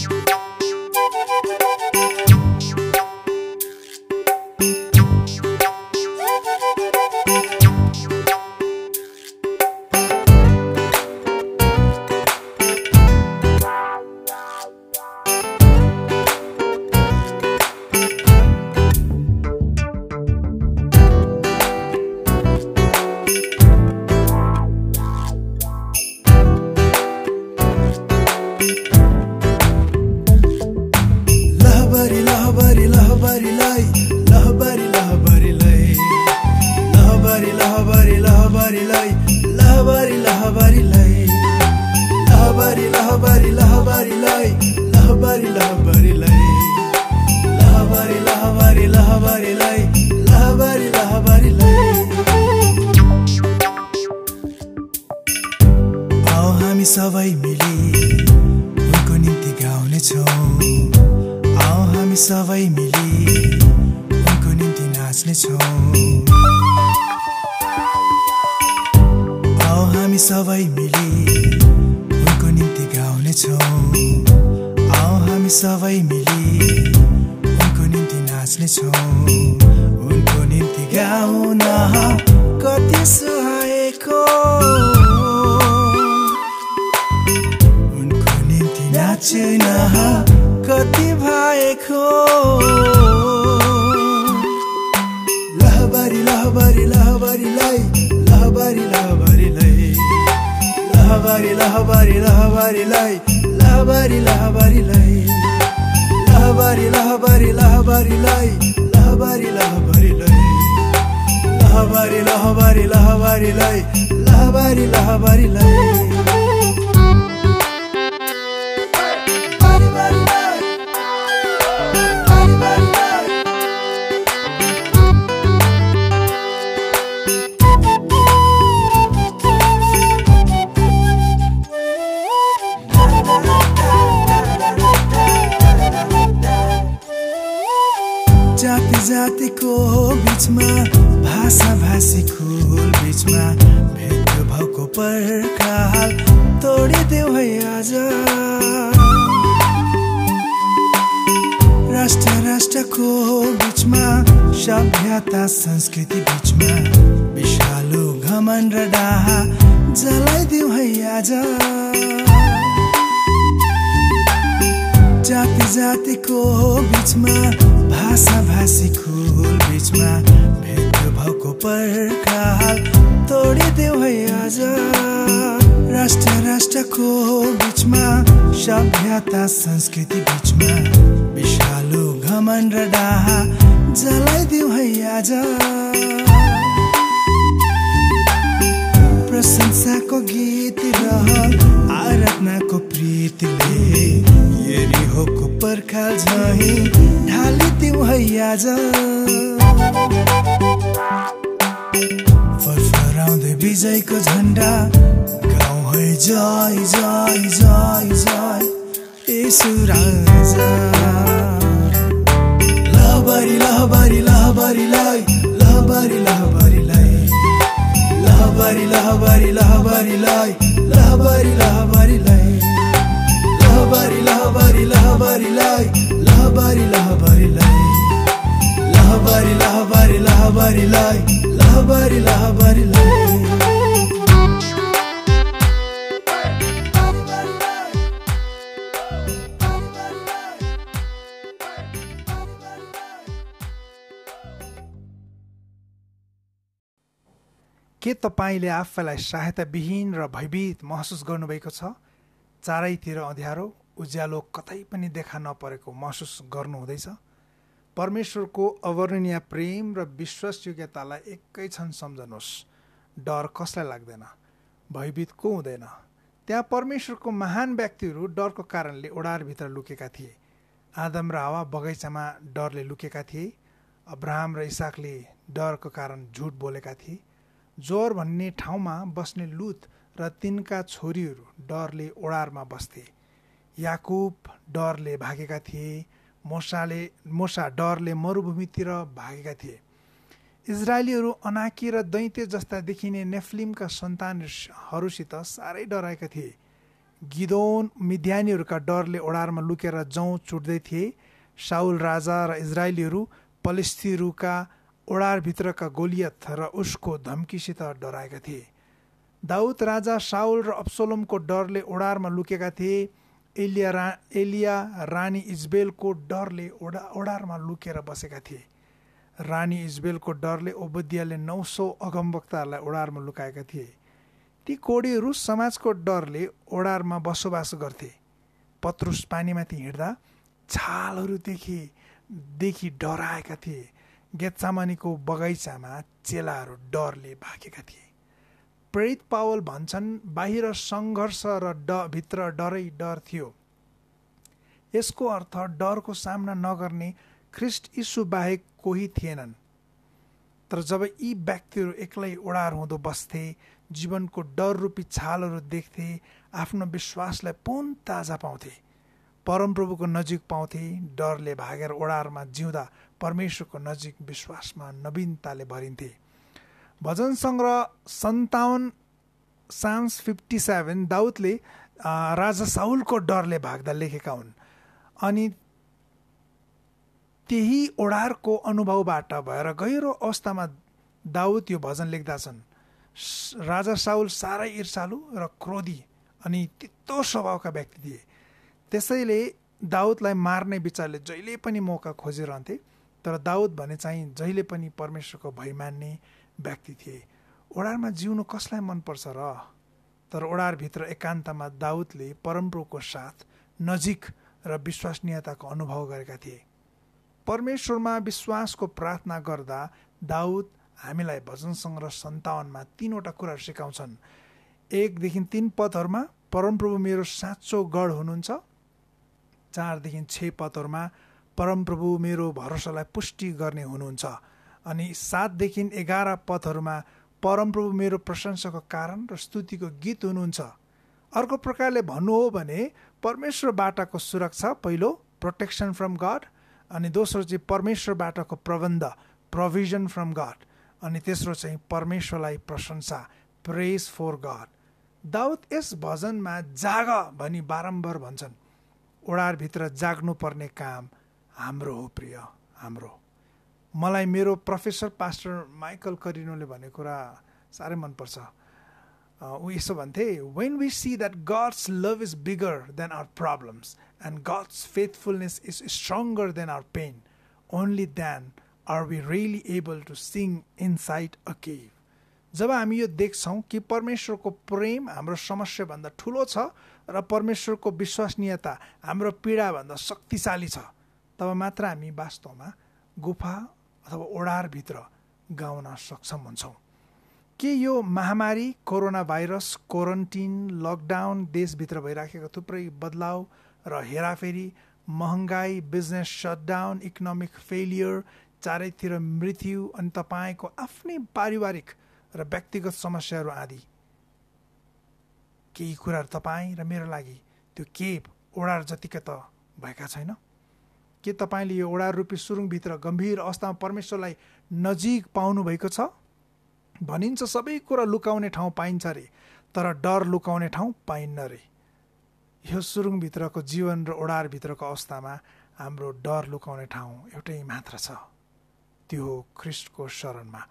लहबरी हामी सबै मिली उनको निम्ति गाउनेछौँ। आओ हामी सबै मिली उनको निम्ति नाच्नेछौँ। आओ हामी सबै मिली उनको निम्ति गाउनेछौँ। आओ हामी सबै मिली उनको निम्ति नाच्नेछौँ। उनको निम्ति गाउन कति भएको लहबरी लहबरी लहबरीलाई लहबरी लहबरीलाई लहबरी लहबरी लहबरीलाई लहबरी लहबरीलाई लहबरी लहबरी लहबरीलाई लहबरी लहबरीलाई लहबरी लहबरी लहबरीलाई लहबरी लहबरीलाई पर्खाल तोडिदेऊ है आज। राष्ट्र राष्ट्रको बिचमा सभ्यता संस्कृति बिचमा विषालु घमन र डाहा जलाइदेऊ है आज। जाति जातिको बिचमा भाषा भाषीको बिचमा भेदभावको पर्खाल तोडिदेऊ है आज। राष्ट्र राष्ट्रको बिचमा सभ्यता संस्कृति बिचमा विषालु घमन र डाहा जलाइदेऊ है आज। प्रशंसाको गीत र आराधनाको प्रीतिले एरिहोको पर्खाल झही ढालिदिउँ है आज। फरफराउँदै विजयको झन्डा जय जय जय जय यसु राजा। लहबरी लहबरी लहबरीलाई लहबरी लहबरीलाई लहबरी लहबरी लहबरीलाई लहबरी लहबरीलाई लहबरी लहबरी लहबरीलाई लहबरी लहबरीलाई लहबरी लहबरी लहबरीलाई लहबरी लहबरीलाई के तपाईँले आफैलाई सहायताविहीन र भयभीत महसुस गर्नुभएको छ? चारैतिर अँध्यारो उज्यालो कतै पनि देखा नपरेको महसुस गर्नुहुँदैछ। परमेश्वरको अवर्णनीय प्रेम र विश्वासयोग्यतालाई एकै क्षण सम्झनुहोस्। डर कसलाई लाग्दैन? भयभीत को हुँदैन? त्यहाँ परमेश्वरको महान व्यक्तिहरू डरको कारणले ओडारभित्र लुकेका थिए। आदम र हावा बगैँचामा डरले लुकेका थिए। अब्राहम र इसाकले डरको कारण झुट बोलेका थिए। जोर भन्ने ठाउँमा बस्ने लुत र तिनका छोरीहरू डरले ओडारमा बस्थे। याकुब डरले भागेका थिए मोसाले मोसा डरले मरुभूमितिर भागेका थिए। इजरायलीहरू अनाकी र दैत्य जस्ता देखिने नेफ्लिमका सन्तानहरूसित साह्रै डराएका थिए। गिदोन मिध्यानीहरूका डरले ओडारमा लुकेर जौँ चुट्दै थिए। साउल राजा र इजरायलीहरू पलिस्तीहरूका ओडारभित्रका गोलियत र उसको धम्कीसित डराएका थिए। दाउद राजा साउल र अप्सोलमको डरले ओडारमा लुकेका थिए। एलिया रा एलिया रानी इजबेलको डरले ओडा ओडारमा लुकेर बसेका थिए। रानी इजबेलको डरले ओबदियाले नौ सौ अगमवक्ताहरूलाई ओडारमा लुकाएका थिए। ती कोडीहरू समाजको डरले ओडारमा बसोबास गर्थे। पत्रुस पानीमाथि हिँड्दा छालहरूदेखि देखि डराएका थिए। गेत्सामनीको बगैँचामा चेलाहरू डरले भागेका थिए। प्रेरित पावल भन्छन् बाहिर सङ्घर्ष र ड भित्र डरै डर थियो। यसको अर्थ डरको सामना नगर्ने ख्रिस्ट यीशु बाहेक कोही थिएनन्। तर जब यी व्यक्तिहरू एक्लै ओडार हुँदो बस्थे जीवनको डर रूपी छालहरू देख्थे आफ्नो विश्वासलाई पुन ताजा पाउँथे परमप्रभुको नजिक पाउँथे डरले भागेर ओडारमा जिउँदा परमेश्वरको नजिक विश्वासमा नवीनताले भरिन्थे। भजन सङ्ग्रह सन्ताउन्न सान्स फिफ्टी सेभेन दाउदले राजा साउलको डरले भाग्दा लेखेका हुन्। अनि त्यही ओडारको अनुभवबाट भएर गहिरो अवस्थामा दाउद यो भजन लेख्दा छन्। राजा साउल साह्रै ईर्षालु र क्रोधी अनि तितो स्वभावका व्यक्ति थिए। त्यसैले दाउदलाई मार्ने विचारले जहिले पनि मौका खोजिरहन्थे तर दाउद भने चाहिँ जहिले पनि परमेश्वरको भय मान्ने व्यक्ति थिए। ओडारमा जिउनु कसलाई मनपर्छ र? तर ओडारभित्र एकान्तमा दाउदले परमप्रभुको साथ नजिक र विश्वसनीयताको अनुभव गरेका थिए। परमेश्वरमा विश्वासको प्रार्थना गर्दा दाउद हामीलाई भजन सङ्ग्रह सन्तावनमा तिनवटा कुराहरू सिकाउँछन्। एकदेखि तिन पदहरूमा परमप्रभु मेरो साँचो गढ हुनुहुन्छ चारदेखि छ पदहरूमा परमप्रभु मेरो भरोसालाई पुष्टि गर्ने हुनुहुन्छ। अनि सातदेखि एघार पदहरूमा परमप्रभु मेरो प्रशंसाको कारण र स्तुतिको गीत हुनुहुन्छ। अर्को प्रकारले भन्नु हो भने परमेश्वरबाटको सुरक्षा पहिलो प्रोटेक्सन फ्रम गड अनि दोस्रो चाहिँ परमेश्वरबाटको प्रबन्ध प्रोभिजन फ्रम गड अनि तेस्रो चाहिँ परमेश्वरलाई प्रशंसा प्रेस फोर गड दाउद यस भजनमा जाग भनी बारम्बार भन्छन्। ओडारभित्र जाग्नुपर्ने काम हाम्रो हो प्रिय। हाम्रो मलाई मेरो प्रोफेसर पास्टर माइकल करिनोले भनेको कुरा साह्रै मनपर्छ। ऊ यसो भन्थे when we see that God's love is bigger than our problems and God's faithfulness is stronger than our pain only then are we really able to sing inside a cave जब हामी यो देख्छौँ कि परमेश्वरको प्रेम हाम्रो समस्याभन्दा ठुलो छ र परमेश्वरको विश्वसनीयता हाम्रो पीडाभन्दा शक्तिशाली छ। तब मात्र हामी वास्तवमा गुफा अथवा ओडारभित्र गाउन सक्षम हुन्छौँ। के यो महामारी कोरोना भाइरस क्वारेन्टिन लकडाउन देशभित्र भइराखेको थुप्रै बदलाव र हेराफेरी महँगाई बिजनेस सटडाउन इकोनोमिक फेलियर चारैतिर मृत्यु अनि तपाईँको आफ्नै पारिवारिक र व्यक्तिगत समस्याहरू आदि केही कुराहरू तपाईँ र मेरो लागि त्यो के ओडार जतिका त भएका छैन। के तपाईँले यो ओडार रूपी सुरुङभित्र गम्भीर अवस्थामा परमेश्वरलाई नजिक पाउनु भएको छ? भनिन्छ सबै कुरा लुकाउने ठाउँ पाइन्छ रे तर डर लुकाउने ठाउँ पाइन्न रे। यो सुरुङभित्रको जीवन र ओडारभित्रको अवस्थामा हाम्रो डर लुकाउने ठाउँ एउटै मात्र छ। त्यो हो ख्रिस्टको शरणमा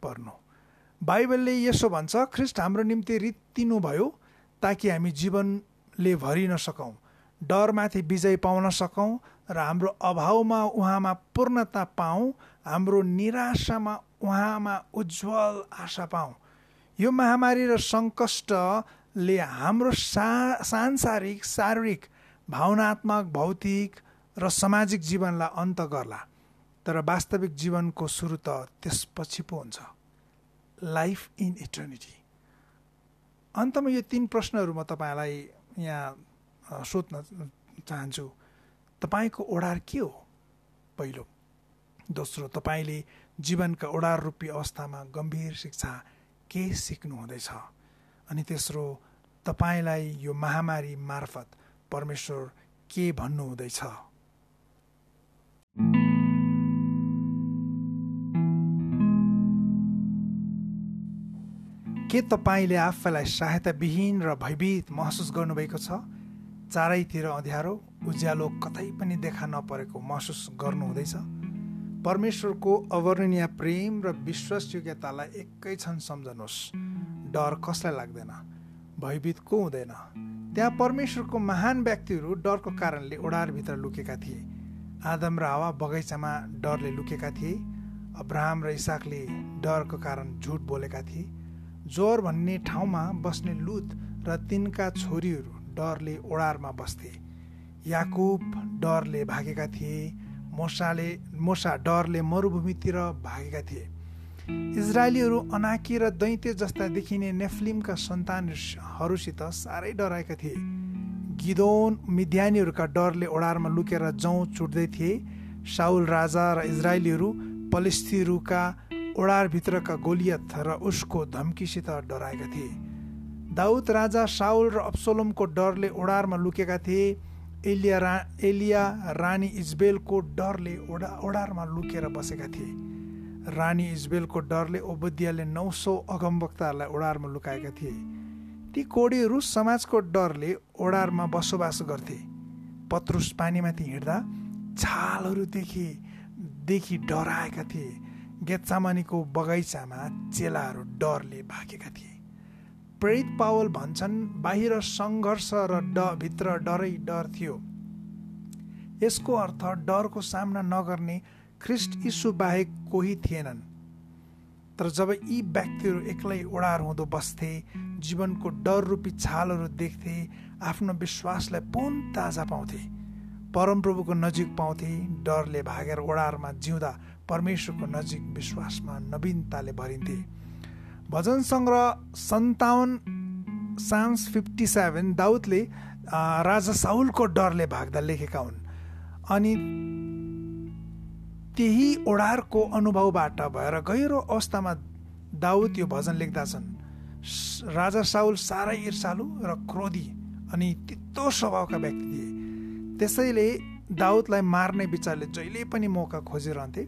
पर्नु। बाइबलले यसो भन्छ ख्रिस्ट हाम्रो निम्ति रित्तिनुभयो ताकि हामी जीवनले भरिन सकौँ डरमाथि विजय पाउन सकौँ र हाम्रो अभावमा उहाँमा पूर्णता पाऊँ हाम्रो निराशामा उहाँमा उज्जवल आशा पाऊँ यो महामारी र सङ्कष्टले हाम्रो सा सांसारिक शारीरिक भावनात्मक भौतिक र सामाजिक जीवनलाई अन्त गर्ला। तर वास्तविक जीवनको सुरु त त्यसपछि पो हुन्छ। Life in eternity. अन्तमा यो तिन प्रश्नहरू म तपाईँलाई यहाँ सोध्न चाहन्छु। तपाईँको ओडार के हो पहिलो? दोस्रो तपाईँले जीवनका ओडार रूपी अवस्थामा गम्भीर शिक्षा के सिक्नु हुँदैछ अनि तेस्रो तपाईँलाई यो महामारी मार्फत परमेश्वर के भन्नुहुँदैछ? के तपाईँले आफैलाई सहायताविहीन र भयभीत महसुस गर्नुभएको छ? चारैतिर अँध्यारो उज्यालो कतै पनि देखा नपरेको महसुस गर्नुहुँदैछ। परमेश्वरको अवर्णनीय प्रेम र विश्वासयोग्यतालाई एकै क्षण सम्झनुहोस्। डर कसलाई लाग्दैन? भयभीत को हुँदैन? त्यहाँ परमेश्वरको महान व्यक्तिहरू डरको कारणले ओडारभित्र लुकेका थिए। आदम र हावा बगैँचामा डरले लुकेका थिए। अब्राहम र इसाकले डरको कारण झुट बोलेका थिए। जोर भन्ने ठाउँमा बस्ने लुत र तिनका छोरीहरू डरले ओडारमा बस्थे। याकुब डरले भागेका थिए मोसाले मोसा डरले मरुभूमितिर भागेका थिए। इजरायलीहरू अनाकी र दैत्य जस्ता देखिने नेफ्लिमका सन्तानहरूसित साह्रै डराएका थिए। गिदोन मिद्यानीहरूका डरले ओडारमा लुकेर जौँ चुट्दै थिए। साउल राजा र इजरायलीहरू पलिस्थीहरूका ओडारभित्रका गोलियत र उसको धम्कीसित डराएका थिए। दाउद राजा साउल र अप्सोलमको डरले ओडारमा लुकेका थिए। एलिया रा एलिया रानी इजबेलको डरले ओडा ओडारमा लुकेर बसेका थिए। रानी इजबेलको डरले ओबदियाले नौ सौ अगमवक्ताहरूलाई ओडारमा लुकाएका थिए। ती कोडीहरू समाजको डरले ओडारमा बसोबास गर्थे। पत्रुस पानीमाथि हिँड्दा छालहरूदेखि देखि डराएका थिए। गेत्सामानीको बगैँचामा चेलाहरू डरले भागेका थिए। प्रेरित पावल भन्छन् बाहिर सङ्घर्ष र ड भित्र डरै डर थियो। यसको अर्थ डरको सामना नगर्ने ख्रिस्ट यीशु बाहेक कोही थिएनन्। तर जब यी व्यक्तिहरू एक्लै ओडार हुँदो बस्थे जीवनको डर रूपी छालहरू देख्थे आफ्नो विश्वासलाई पुन ताजा पाउँथे परमप्रभुको नजिक पाउँथे डरले भागेर ओडारमा जिउँदा परमेश्वरको नजिक विश्वासमा नवीनताले भरिन्थे। भजन सङ्ग्रह सन्ताउन सान्स फिफ्टी सेभेन दाउदले राजा साउलको डरले भाग्दा लेखेका हुन्। अनि त्यही ओडारको अनुभवबाट भएर गहिरो अवस्थामा दाउद यो भजन लेख्दछन् राजा साउल साह्रै ईर्षालु र क्रोधी अनि तितो स्वभावका व्यक्ति थिए। त्यसैले दाउदलाई मार्ने विचारले जहिले पनि मौका खोजिरहन्थे।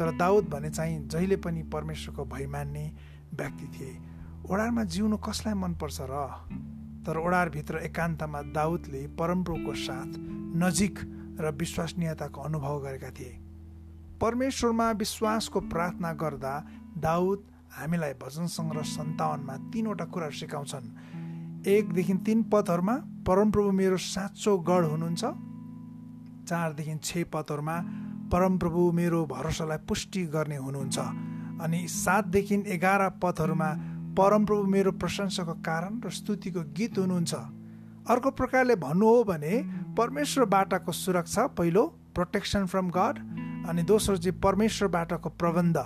तर दाउद भने चाहिँ जहिले पनि परमेश्वरको भय मान्ने व्यक्ति थिए। ओडारमा जिउनु कसलाई मनपर्छ र? तर ओडारभित्र एकान्तमा दाउदले परमप्रभुको साथ नजिक र विश्वसनीयताको अनुभव गरेका थिए। परमेश्वरमा विश्वासको प्रार्थना गर्दा दाउद हामीलाई भजन सङ्ग्रह सन्तावनमा तिनवटा कुराहरू सिकाउँछन्। एकदेखि तिन पदहरूमा परमप्रभु मेरो साँचो गढ हुनुहुन्छ। चारदेखि छ पदहरूमा परमप्रभु मेरो भरोसालाई पुष्टि गर्ने हुनुहुन्छ। अनि सातदेखि एघार पदहरूमा परमप्रभु मेरो प्रशंसाको कारण र स्तुतिको गीत हुनुहुन्छ। अर्को प्रकारले भन्नु हो भने परमेश्वरबाटको सुरक्षा पहिलो प्रोटेक्सन फ्रम गड अनि दोस्रो चाहिँ परमेश्वरबाटको प्रबन्ध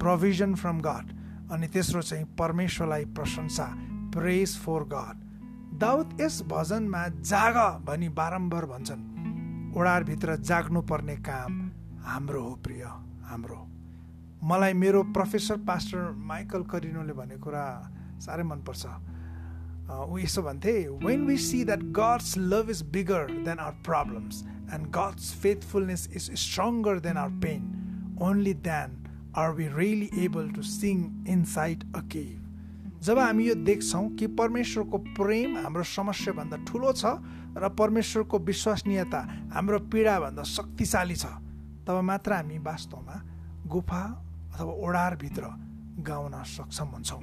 प्रोभिजन फ्रम गड अनि तेस्रो चाहिँ परमेश्वरलाई प्रशंसा प्रेस फोर गड दाउद यस भजनमा जाग भनी बारम्बार भन्छन्। ओडारभित्र जाग्नुपर्ने काम हाम्रो हो प्रिय हाम्रो मलाई मेरो प्रोफेसर पास्टर माइकल करिनोले भनेको कुरा साह्रै मनपर्छ ऊ यसो भन्थे when we see that God's love is bigger than our problems and God's faithfulness is stronger than our pain, only then are we really able to sing inside a cave. जब हामी यो देख्छौँ कि परमेश्वरको प्रेम हाम्रो समस्याभन्दा ठुलो छ र परमेश्वरको विश्वसनीयता हाम्रो पीडाभन्दा शक्तिशाली छ तब मात्र हामी वास्तवमा गुफा अथवा ओडारभित्र गाउन सक्षम हुन्छौँ।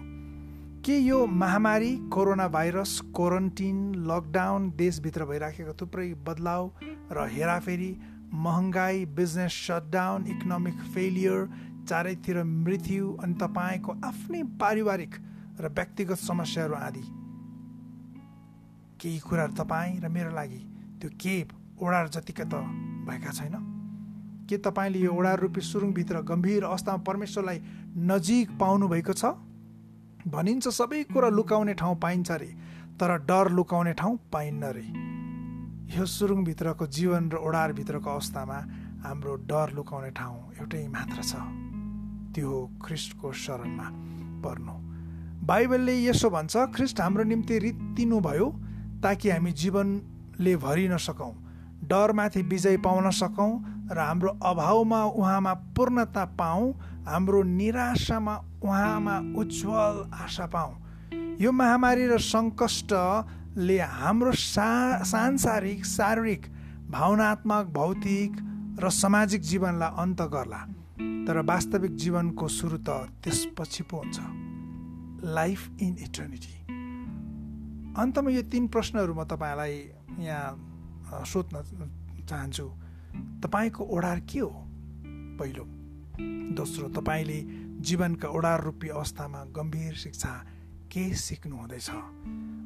के यो महामारी कोरोना भाइरस क्वारेन्टिन लकडाउन देशभित्र भइराखेको थुप्रै बदलाव र हेराफेरी महँगाई बिजनेस सटडाउन इकोनोमिक फेलियर चारैतिर मृत्यु अनि तपाईँको आफ्नै पारिवारिक र व्यक्तिगत समस्याहरू आदि? केही कुराहरू तपाईँ र मेरो लागि त्यो के ओडार जतिका त भएका छैन। के तपाईँले यो ओडार रूपी सुरुङभित्र गम्भीर अवस्थामा परमेश्वरलाई नजिक पाउनु भएको छ? भनिन्छ सबै कुरा लुकाउने ठाउँ पाइन्छ अरे तर डर लुकाउने ठाउँ पाइन्न रे। यो सुरुङभित्रको जीवन र ओडारभित्रको अवस्थामा हाम्रो डर लुकाउने ठाउँ एउटै मात्र छ। त्यो हो ख्रिस्टको शरणमा पर्नु। बाइबलले यसो भन्छ ख्रिस्ट हाम्रो निम्ति रित्तिनुभयो ताकि हामी जीवनले भरिन सकौँ डरमाथि विजय पाउन सकौँ र हाम्रो अभावमा उहाँमा पूर्णता पाऊँ हाम्रो निराशामा उहाँमा उज्जवल आशा पाऊँ। यो महामारी र सङ्कष्टले हाम्रो सा सांसारिक शारीरिक भावनात्मक भौतिक र सामाजिक जीवनलाई अन्त गर्ला। तर वास्तविक जीवनको सुरु त त्यसपछि पो हुन्छ। लाइफ इन इटर्निटी अन्तमा यो तिन प्रश्नहरू म तपाईँलाई यहाँ सोध्न चाहन्छु। तपाईँको ओडार के हो? पहिलो दोस्रो तपाईँले जीवनका ओडार रूपी अवस्थामा गम्भीर शिक्षा के सिक्नु हुँदैछ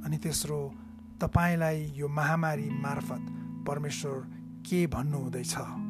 अनि तेस्रो तपाईँलाई यो महामारी मार्फत परमेश्वर के भन्नुहुँदैछ?